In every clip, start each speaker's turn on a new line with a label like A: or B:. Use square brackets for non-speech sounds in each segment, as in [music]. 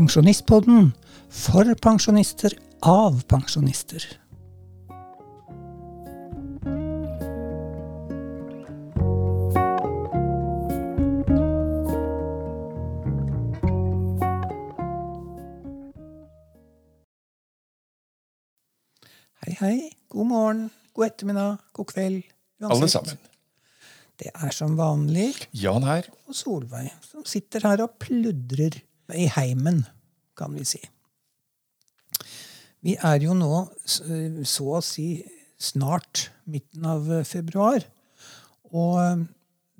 A: Pensjonistpodden for pensjonister av pensjonister. Hei, hei. God morgen, god ettermiddag, god kveld. uansett.
B: Alle sammen.
A: Det er som vanlig
B: Jan her.
A: og Solveig som sitter her og pludrer i heimen, kan vi si. Vi er jo nå så å si snart midten av februar. Og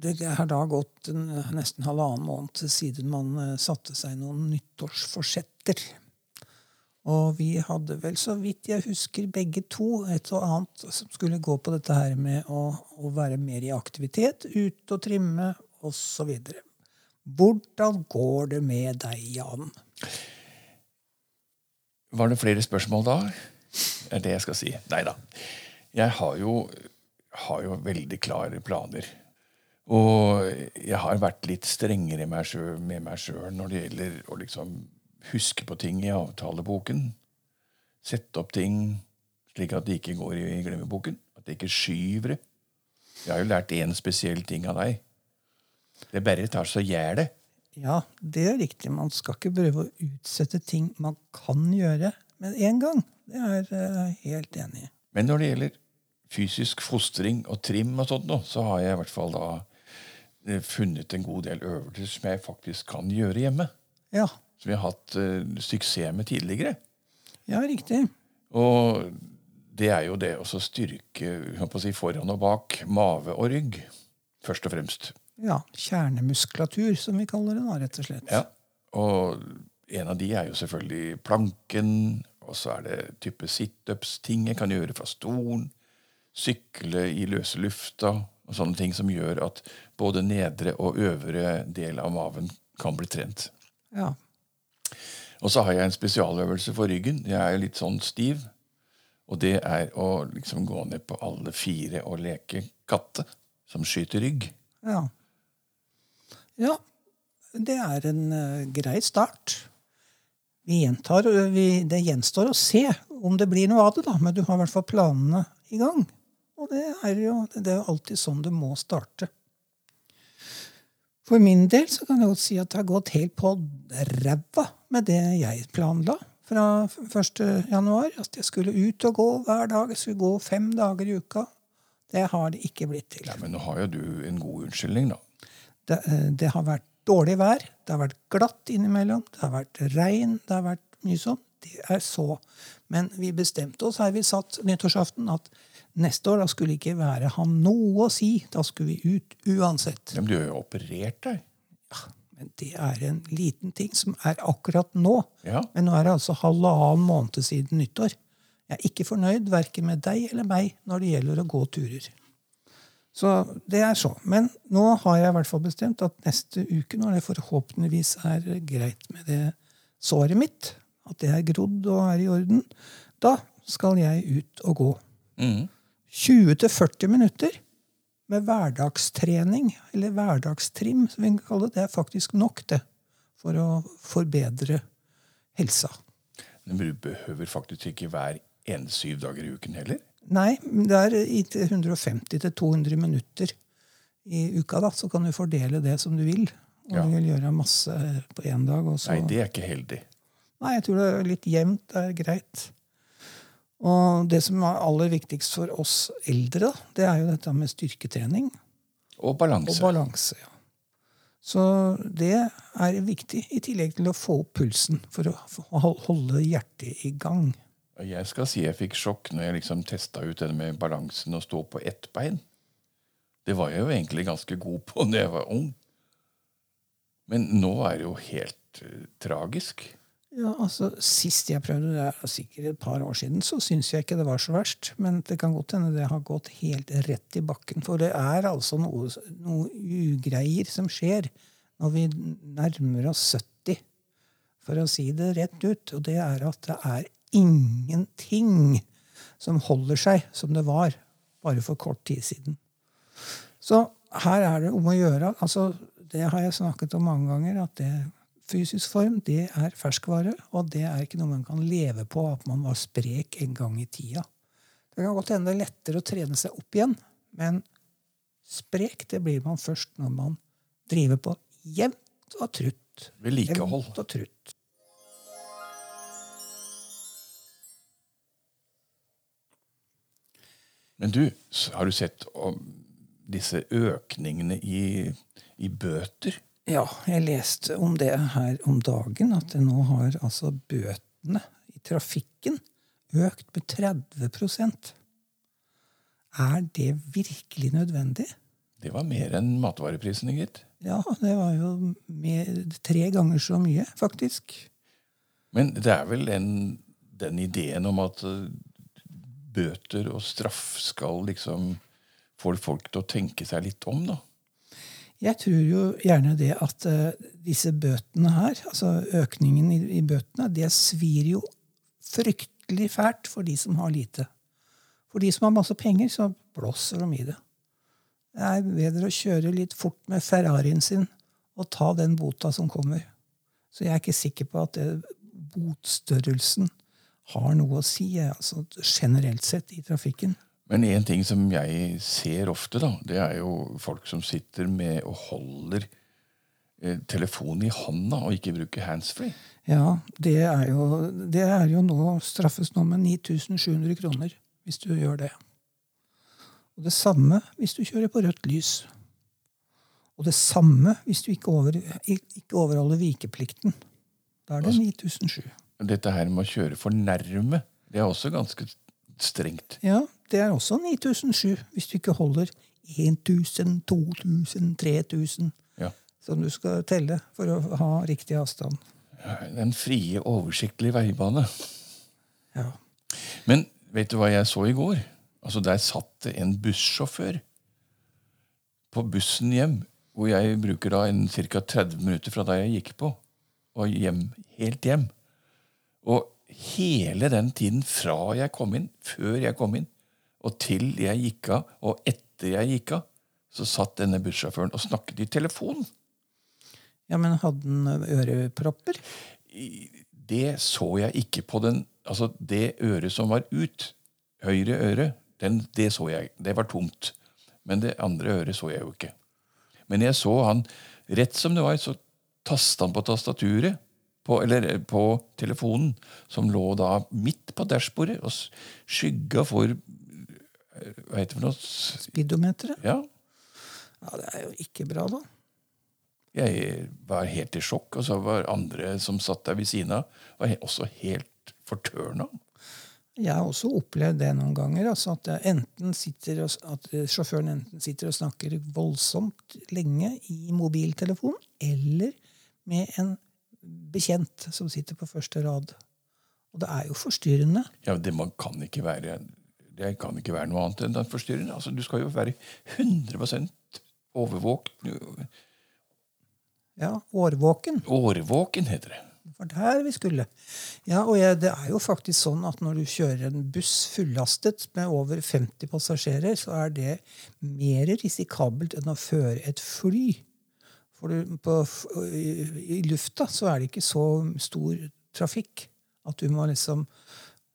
A: det har da gått en, nesten halvannen måned siden man eh, satte seg noen nyttårsforsetter. Og vi hadde vel, så vidt jeg husker, begge to et og annet som skulle gå på dette her med å, å være mer i aktivitet, ut og trimme osv. Hvordan går det med deg, Jan?
B: Var det flere spørsmål da? Det er det jeg skal si. Nei da. Jeg har jo, har jo veldig klare planer. Og jeg har vært litt strengere med meg sjøl, når det gjelder å liksom huske på ting i avtaleboken. Sette opp ting slik at det ikke går i glemmeboken. At jeg ikke skyver det. Jeg har jo lært én spesiell ting av deg. Det bare tar så gjør det.
A: Ja, det er riktig. Man skal ikke prøve å utsette ting man kan gjøre med en gang. Det er jeg helt enig i.
B: Men når det gjelder fysisk fostring og trim og sånt, nå, så har jeg i hvert fall da eh, funnet en god del øvelser som jeg faktisk kan gjøre hjemme.
A: Ja,
B: Som jeg har hatt uh, suksess med tidligere.
A: ja riktig.
B: Og det er jo det å styrke si, foran og bak, mave og rygg. Først og fremst.
A: Ja, Kjernemuskulatur, som vi kaller det da, rett og slett.
B: Ja. Og en av de er jo selvfølgelig planken. Og så er det type situps-ting jeg kan gjøre fra stolen. Sykle i løse lufta. Og sånne ting som gjør at både nedre og øvre del av maven kan bli trent.
A: Ja.
B: Og så har jeg en spesialøvelse for ryggen. Jeg er litt sånn stiv. Og det er å liksom gå ned på alle fire og leke katte som skyter rygg.
A: Ja. Ja. Det er en uh, grei start. Vi gjentar, vi, det gjenstår å se om det blir noe av det, da, men du har i hvert fall planene i gang. Og det er jo det er alltid sånn du må starte. For min del så kan jeg godt si at det har gått helt på ræva med det jeg planla fra 1. januar. At jeg skulle ut og gå hver dag. Jeg skulle gå fem dager i uka. Det har det ikke blitt til.
B: Ja, Men nå har jo du en god unnskyldning, da.
A: Det, eh, det har vært dårlig vær, det har vært glatt innimellom, det har vært regn, det har vært mye sånn. Det er så. Men vi bestemte oss her vi satt nyttårsaften, at neste år da skulle ikke være ha noe å si. Da skulle vi ut uansett.
B: Men du har jo operert deg.
A: Men det er en liten ting som er akkurat nå.
B: Ja.
A: Men nå er det altså halvannen måned siden nyttår. Jeg er ikke fornøyd verken med deg eller meg når det gjelder å gå turer. Så det er så. Men nå har jeg i hvert fall bestemt at neste uke, når det forhåpentligvis er greit med det såret mitt, at det er grodd og er i orden, da skal jeg ut og gå.
B: Mm.
A: 20-40 minutter med hverdagstrening, eller hverdagstrim, som vi kan kalle det, det er faktisk nok det, for å forbedre helsa.
B: Men du behøver faktisk ikke hver eneste syv dager i uken heller.
A: Nei, det er 150-200 minutter i uka, da, så kan du fordele det som du vil. Og
B: Ja.
A: du vil gjøre masse på én dag. Også.
B: Nei, det er ikke heldig.
A: Nei, jeg tror det er litt jevnt. Det er greit. Og det som er aller viktigst for oss eldre, da, det er jo dette med styrketrening.
B: Og balanse.
A: Og
B: balanse.
A: ja. Så det er viktig, i tillegg til å få opp pulsen for å holde hjertet i gang.
B: Jeg skal si jeg fikk sjokk når jeg liksom testa ut det med balansen og stå på ett bein. Det var jeg jo egentlig ganske god på da jeg var ung. Men nå er det jo helt uh, tragisk.
A: Ja, altså Sist jeg prøvde, det er sikkert et par år siden, så syns jeg ikke det var så verst. Men det kan godt hende det har gått helt rett i bakken. For det er altså noe, noe ugreier som skjer når vi nærmer oss 70, for å si det rett ut. Og det er at det er ingenting som holder seg som det var bare for kort tid siden. Så her er det om å gjøre. altså Det har jeg snakket om mange ganger. at det fysisk form, det er ferskvare. Og det er ikke noe man kan leve på at man var sprek en gang i tida. Det kan godt hende det er lettere å trene seg opp igjen, men sprek det blir man først når man driver på jevnt og trutt.
B: Vedlikehold.
A: Jevnt og trutt.
B: Men du, har du sett disse økningene i, i bøter?
A: Ja, jeg leste om det her om dagen, at det nå har altså bøtene i trafikken økt med 30% Er det virkelig nødvendig?
B: Det var mer enn matvareprisene, gitt.
A: Ja, det var jo mer, tre ganger så mye, faktisk.
B: Men det er vel en, den ideen om at eh, bøter og straff skal liksom få folk til å tenke seg litt om, da.
A: Jeg tror jo gjerne det at uh, disse bøtene her, altså økningen i, i bøtene, det svir jo fryktelig fælt for de som har lite. For de som har masse penger, så blåser de i det. Det er bedre å kjøre litt fort med Ferrarien sin og ta den bota som kommer. Så jeg er ikke sikker på at det, botstørrelsen har noe å si altså generelt sett i trafikken.
B: Men en ting som jeg ser ofte, da, det er jo folk som sitter med og holder eh, telefonen i hånda og ikke bruker handsfree.
A: Ja, det er jo, det er jo nå straffes nå med 9700 kroner hvis du gjør det. Og det samme hvis du kjører på rødt lys. Og det samme hvis du ikke, over, ikke overholder vikeplikten. Da er det 9007.
B: Dette her med å kjøre for nærme, det er også ganske strengt.
A: Ja, det er også 9007 hvis du ikke holder 1000, 2000, 3000
B: Ja.
A: som du skal telle for å ha riktig avstand.
B: Den frie, oversiktlige veibane.
A: Ja.
B: Men vet du hva jeg så i går? Altså Der satt det en bussjåfør på bussen hjem, hvor jeg bruker da en ca. 30 minutter fra da jeg gikk på, og hjem, helt hjem. Og hele den tiden fra jeg kom inn, før jeg kom inn, og til jeg gikk av, og etter jeg gikk av, så satt denne bussjåføren og snakket i telefonen.
A: ja, men hadde den ørepropper?
B: Det så jeg ikke på den Altså, det øret som var ut, høyre øre, den, det så jeg. Det var tomt. Men det andre øret så jeg jo ikke. Men jeg så han Rett som det var, så tasta han på tastaturet, på, eller eh, på telefonen, som lå da midt på dashbordet, og skygga for eh, Hva heter det for noe?
A: Speedometeret?
B: Ja.
A: Ja, det er jo ikke bra, da.
B: Jeg var helt i sjokk, og så var andre som satt der ved siden av, var også helt fortørna.
A: Jeg har også opplevd det noen ganger. Altså at, enten og, at sjåføren enten sitter og snakker voldsomt lenge i mobiltelefonen, eller med en bekjent som sitter på første rad. Og det er jo forstyrrende.
B: Ja, det man kan ikke være det kan ikke være noe annet enn forstyrrende. Altså, du skal jo være 100 overvåkt.
A: Ja, Årvåken.
B: Årvåken, heter det.
A: Det var der vi skulle. Ja, og jeg, det er jo faktisk sånn at når du kjører en buss fullastet med over 50 passasjerer, så er det mer risikabelt enn å føre et fly. For du, på, i, I lufta så er det ikke så stor trafikk at du må liksom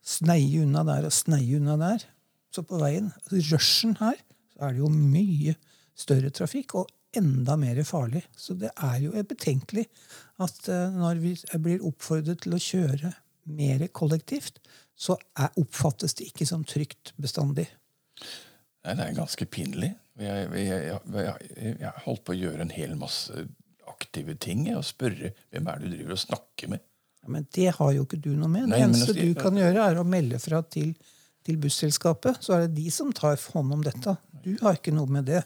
A: sneie unna der og sneie unna der. Så på veien, rushen her, så er det jo mye større trafikk og enda mer farlig. Så det er jo betenkelig at eh, når vi blir oppfordret til å kjøre mer kollektivt, så er, oppfattes det ikke som trygt bestandig.
B: Nei, det er ganske pinlig. Jeg, jeg, jeg, jeg, holdt på å gjøre en hel masse aktive ting og spørre hvem er det du driver og snakker med.
A: Ja, men det har jo ikke du noe med.
B: Nei,
A: det eneste
B: altså,
A: du kan gjøre, er å melde fra til, til busselskapet. Så er det de som tar hånd om dette. Du har ikke noe med det.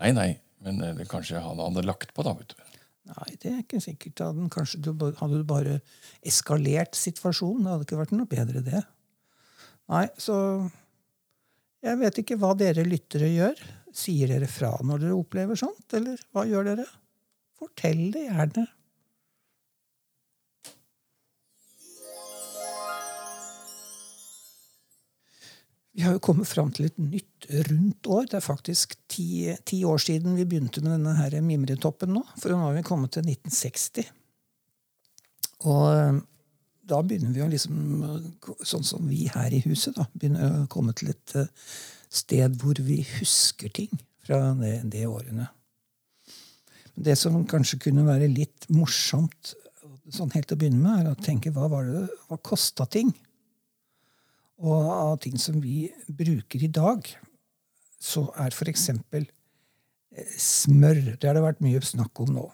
B: Nei, nei, men eh, det kanskje han hadde lagt på, da. vet du.
A: Nei, det er ikke sikkert. Kanskje du, hadde du bare eskalert situasjonen. Det hadde ikke vært noe bedre, det. Nei, så Jeg vet ikke hva dere lyttere gjør. Sier dere fra når dere opplever sånt, eller hva gjør dere? Fortell det gjerne. Vi har jo kommet fram til et nytt rundt år. Det er faktisk ti, ti år siden vi begynte med denne her mimretoppen nå. For nå har vi kommet til 1960. Og eh, da begynner vi å liksom, sånn som vi her i huset, da, begynner å komme til et eh, sted hvor vi husker ting fra det, det årene. Det som kanskje kunne være litt morsomt sånn helt til å begynne med, er å tenke hva var det, hva kosta ting? Og av ting som vi bruker i dag, så er eksempel eh, smør. Det har det vært mye snakk om nå.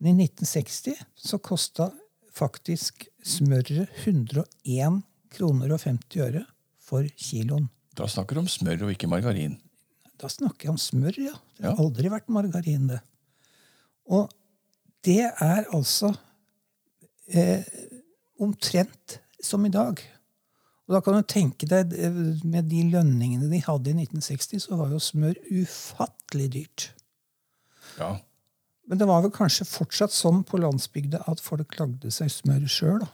A: Men i 1960 så kosta faktisk smøret 101 kroner og 50 øre for kiloen.
B: Da snakker du om smør og ikke margarin.
A: Da snakker jeg om smør, ja. Det har
B: Ja.
A: aldri vært margarin, det. Og det er altså eh, omtrent som i dag. Og da kan du tenke deg, eh, med de lønningene de hadde i 1960, så var jo smør ufattelig dyrt.
B: Ja.
A: Men det var vel kanskje fortsatt sånn på landsbygda at folk lagde seg smør sjøl.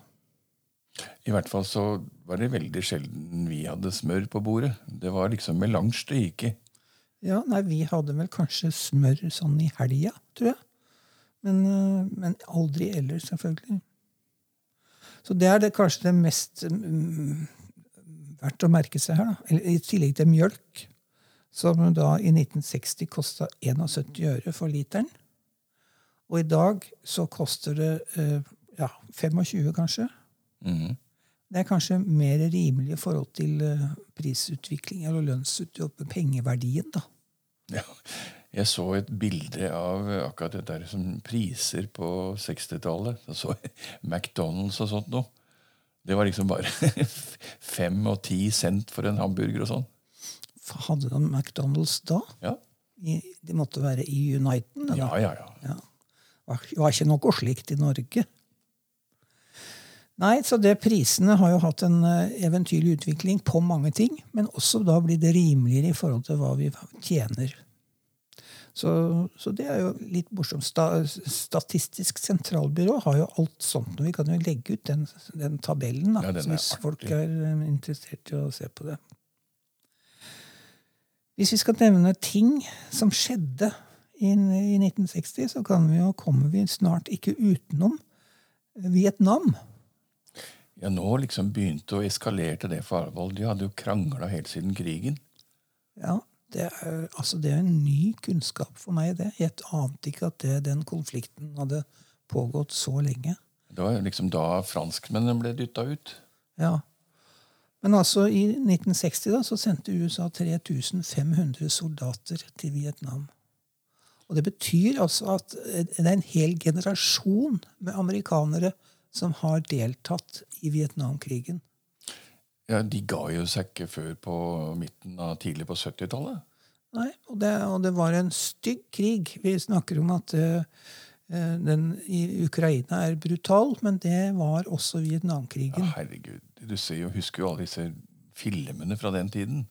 B: I hvert fall så var det veldig sjelden vi hadde smør på bordet. Det var liksom melange det gikk i.
A: Ja, nei, vi hadde vel kanskje smør sånn i helga, tror jeg. Men, øh, men aldri ellers, selvfølgelig. Så det er det kanskje det mest mm, verdt å merke seg her. da. I tillegg til mjølk, som da i 1960 kosta 71 øre for literen. Og i dag så koster det øh, ja, 25, kanskje.
B: Mhm.
A: Det er kanskje mer rimelig i forhold til øh, prisutvikling eller lønnsutvikling, pengeverdien, da.
B: Ja. Jeg så et bilde av akkurat det der som priser på 60-tallet. Jeg så McDonald's og sånt noe. Det var liksom bare [laughs] fem og ti cent for en hamburger og sånn.
A: Hadde de McDonald's da?
B: Ja.
A: De måtte være i Uniten? eller?
B: ja, ja, ja.
A: Ja. Det var ikke noe slikt i Norge. Nei, så det Prisene har jo hatt en eh, eventyrlig utvikling på mange ting, men også da blir det rimeligere i forhold til hva vi tjener. Så, så det er jo litt morsomt. Sta, Statistisk sentralbyrå har jo alt sånt. og Vi kan jo legge ut den, den tabellen da,
B: Ja, den
A: hvis
B: artig.
A: folk er eh, interessert i å se på det. Hvis vi skal nevne ting som skjedde i, i 1960, så kan vi jo, kommer vi snart ikke utenom Vietnam.
B: Ja, nå liksom begynte å eskalere til det forhold. De hadde jo krangla helt siden krigen.
A: Ja, det er, altså det er en ny kunnskap for meg, det. Jeg ante ikke at det, den konflikten hadde pågått så lenge.
B: Det var liksom da franskmennene ble dytta ut.
A: Ja. Men altså, i 1960 da, så sendte USA 3500 soldater til Vietnam. Og det betyr altså at det er en hel generasjon med amerikanere som har deltatt i Vietnamkrigen.
B: Ja, De ga jo seg ikke før på midten av tidlig på 70-tallet.
A: Nei, og det, og det var en stygg krig. Vi snakker om at uh, den i Ukraina er brutal, men det var også
B: Ja,
A: Vietnamkrigen.
B: herregud, Du ser jo, husker jo alle disse filmene fra den tiden.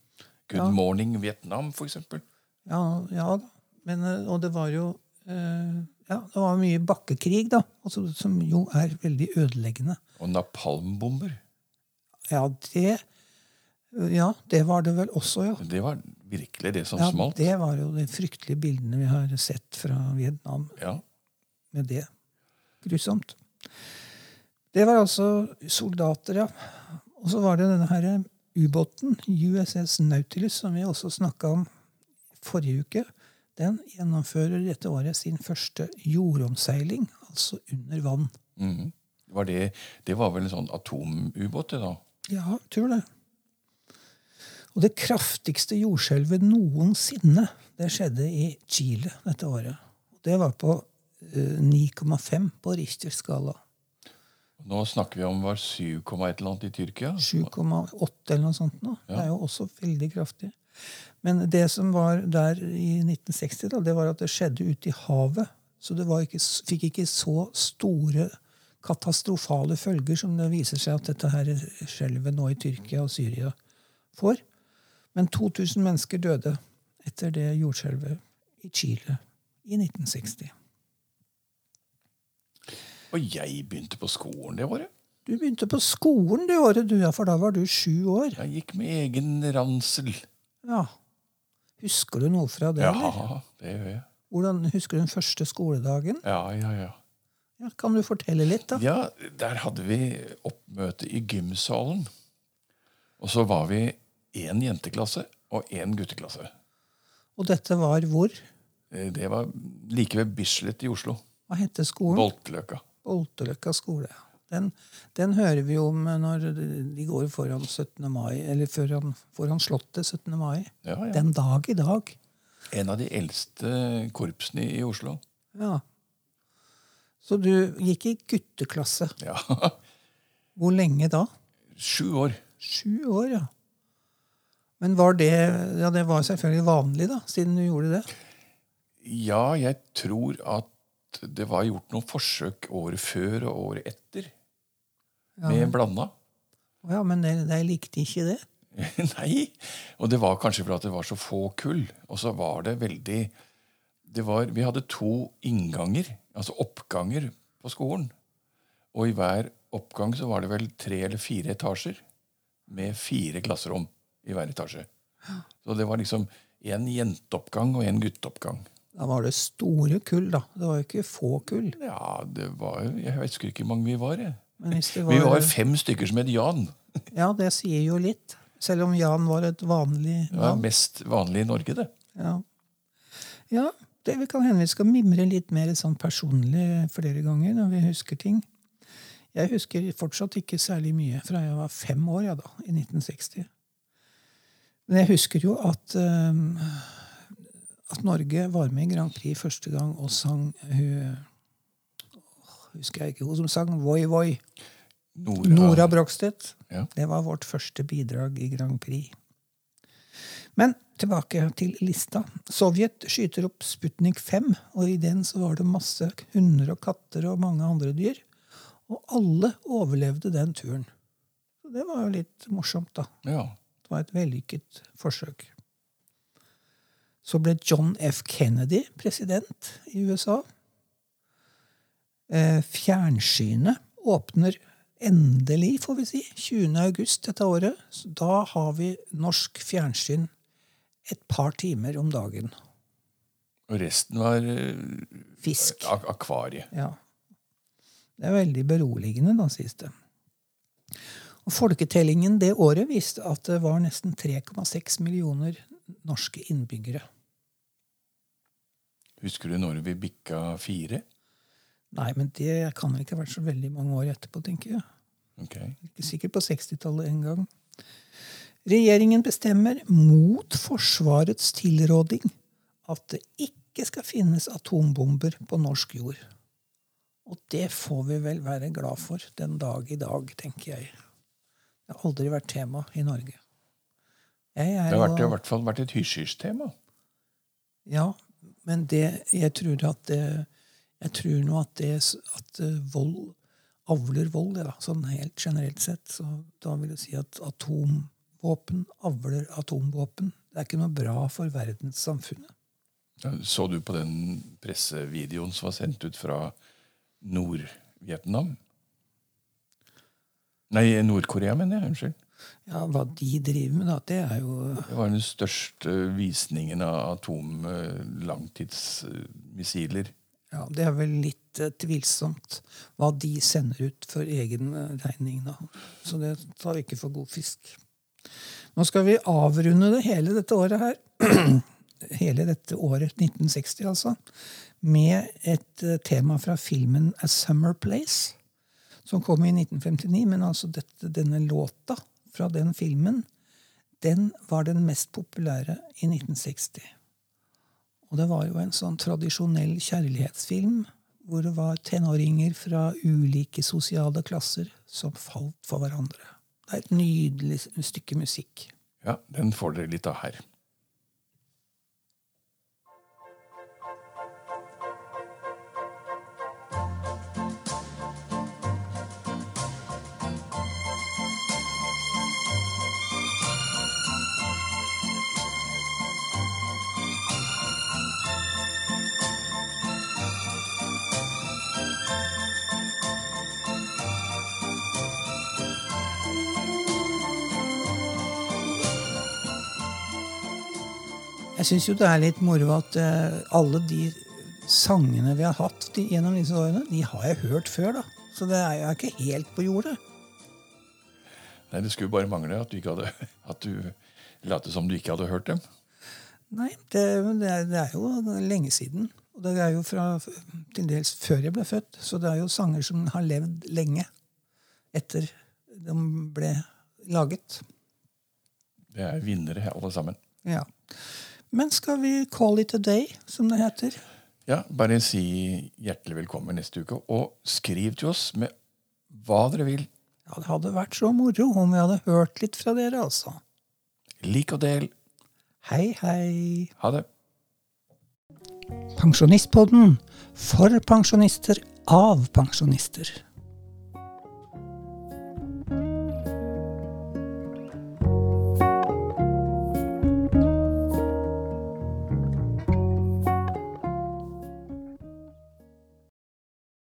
B: Good
A: Ja.
B: Morning Vietnam, for eksempel.
A: Ja, ja da. Men, eh, og det var jo eh, ja, det var mye bakkekrig, da, altså, som jo er veldig ødeleggende.
B: Og napalmbomber.
A: Ja, det Ja, det var det vel også, ja.
B: Det var virkelig det som
A: ja
B: smalt.
A: det var jo de fryktelige bildene vi har sett fra Vietnam
B: Ja.
A: med det. Grusomt. Det var altså soldater, ja. Og så var det denne her ubåten, USS Nautilus, som vi også snakka om forrige uke. Den gjennomfører dette året sin første jordomseiling, altså under vann.
B: Mm. Var det, det var vel en sånn atomubåt, det da?
A: Ja, tror det. Og det kraftigste jordskjelvet noensinne, det skjedde i Chile dette året. Det var på eh, 9,5 på Richters skala.
B: Nå snakker vi om var 7, et eller annet i Tyrkia.
A: 7,8 eller noe sånt. Nå. Det er jo også veldig kraftig. Men det som var der i 1960, da, det var at det skjedde ute i havet. Så det var ikke, fikk ikke så store katastrofale følger som det viser seg at dette her skjelvet nå i Tyrkia og Syria får. Men 2000 mennesker døde etter det jordskjelvet i Chile i 1960.
B: Og jeg begynte på skolen det året.
A: Du begynte på skolen det året, du, ja, for da var du sju år.
B: Jeg gikk med egen ransel.
A: Ja. Husker du noe fra det?
B: Ja,
A: eller?
B: det gjør jeg.
A: Hvordan Husker du den første skoledagen?
B: Ja, ja, ja.
A: Ja, kan du fortelle litt, da?
B: Ja, der hadde vi oppmøte i gymsalen. Og så var vi én jenteklasse og én gutteklasse.
A: Og dette var hvor?
B: Eh, Det var like ved Bislett i Oslo.
A: Hva hette skolen?
B: Bolteløkka.
A: Bolteløkka skole. Den, den hører vi om når de går foran 17. mai, eller foran, foran Slottet 17. mai.
B: Ja, ja.
A: Den dag i dag.
B: En av de eldste korpsene i Oslo.
A: Ja. Så du gikk i gutteklasse.
B: Ja. [laughs]
A: Hvor lenge da?
B: Sju år.
A: Sju år, ja. Men var det Ja, det var selvfølgelig vanlig, da, siden du gjorde det.
B: Ja, jeg tror at det var gjort noen forsøk året før og året etter.
A: Ja.
B: Med blanda.
A: Ja, men de likte ikke det. [laughs]
B: Nei. Og det var kanskje fordi det var så få kull. Og så var det veldig det var, Vi hadde to innganger, altså oppganger, på skolen. Og i hver oppgang så var det vel tre eller fire etasjer med fire klasserom i hver etasje. Så det var liksom én jenteoppgang og én gutteoppgang.
A: Da var det store kull, da. Det var jo ikke få kull.
B: Ja, det var Jeg husker ikke hvor mange vi var. Jeg.
A: Det
B: Vi
A: var,
B: jo fem stykker som het Jan.
A: Ja, det sier jo litt. Selv om Jan var et vanlig
B: Det var mest vanlig i Norge, det.
A: Ja, ja det vi kan hende vi skal mimre litt mer sånn personlig flere ganger når vi husker ting. Jeg husker fortsatt ikke særlig mye fra jeg var fem år, ja da, i 1960. Men jeg husker jo at, um, at Norge var med i Grand Prix første gang og sang hun åh, Husker jeg ikke hun som sang Voi Voi.
B: Nora,
A: Nora Brogstedt.
B: Ja.
A: Det var vårt første bidrag i Grand Prix. Men tilbake til lista. Sovjet skyter opp Sputnik 5, og i den så var det masse hunder og katter og mange andre dyr. Og alle overlevde den turen. Så det var jo litt morsomt, da.
B: ja.
A: Det var et vellykket forsøk. Så ble John F. Kennedy president i USA. Eh, fjernsynet åpner endelig, får vi si, 20. august dette året. Så da har vi norsk fjernsyn et par timer om dagen.
B: Og resten var eh,
A: Fisk.
B: ak akvarie.
A: Ja. Det er veldig beroligende, da, sies det. Og Folketellingen det året viste at det var nesten 3,6 millioner norske innbyggere.
B: Husker du når vi bikka fire?
A: Nei, men det kan vel ikke ha vært så veldig mange år etterpå, tenker jeg.
B: Ok.
A: Ikke sikkert på 60-tallet en gang. Regjeringen bestemmer mot Forsvarets tilråding at det ikke skal finnes atombomber på norsk jord. Og det får vi vel være glad for den dag i dag, tenker jeg. Det har aldri vært tema i Norge.
B: Det har vært, har i hvert fall vært et hysj-hysj-tema.
A: Ja, men det, jeg tror at det, jeg tror nå at, det, at eh, vold avler vold, ja, sånn helt generelt sett. Så da vil jeg si at atomvåpen avler atomvåpen. Det er ikke noe bra for verdenssamfunnet.
B: Så du på den pressevideoen som var sendt ut fra Nord-Vietnam? Nei, Nord-Korea, mener jeg. Unnskyld.
A: Ja, Hva de driver med, da, det er jo
B: Det var den største visningen av atomlangtidsmissiler.
A: Ja, Det er vel litt uh, tvilsomt hva de sender ut for egen eh, regning, da. Så det tar vi ikke for god fisk. Nå skal vi avrunde det hele dette året her. [clears throat] hele dette året 1960, altså. Med et uh, tema fra filmen A Summer Place, som kom i 1959. Men altså dette, denne låta fra den filmen, den var den mest populære i 1960. Og det var jo en sånn tradisjonell kjærlighetsfilm hvor det var tenåringer fra ulike sosiale klasser som falt for hverandre. Det er et nydelig stykke musikk.
B: Ja, den får dere litt av her.
A: Jeg syns jo det er litt moro at eh, alle de sangene vi har hatt gjennom disse årene, de har jeg hørt før, da. Så det er jo ikke helt på jordet.
B: Nei, Det skulle bare mangle at du ikke hadde At du lot som du ikke hadde hørt dem.
A: Nei, det, det, er, det, er, jo lenge siden. Og det er jo fra til dels før jeg ble født. Så det er jo sanger som har levd lenge etter de ble laget.
B: Det er vinnere, alle sammen.
A: Ja. Men skal vi call it a day, som det heter?
B: Ja, bare si hjertelig velkommen neste uke. Og skriv til oss med hva dere vil.
A: Ja, Det hadde vært så moro om vi hadde hørt litt fra dere, altså.
B: Lik og del.
A: Hei, hei.
B: Ha det.
A: Pensjonistpodden for pensjonister av pensjonister.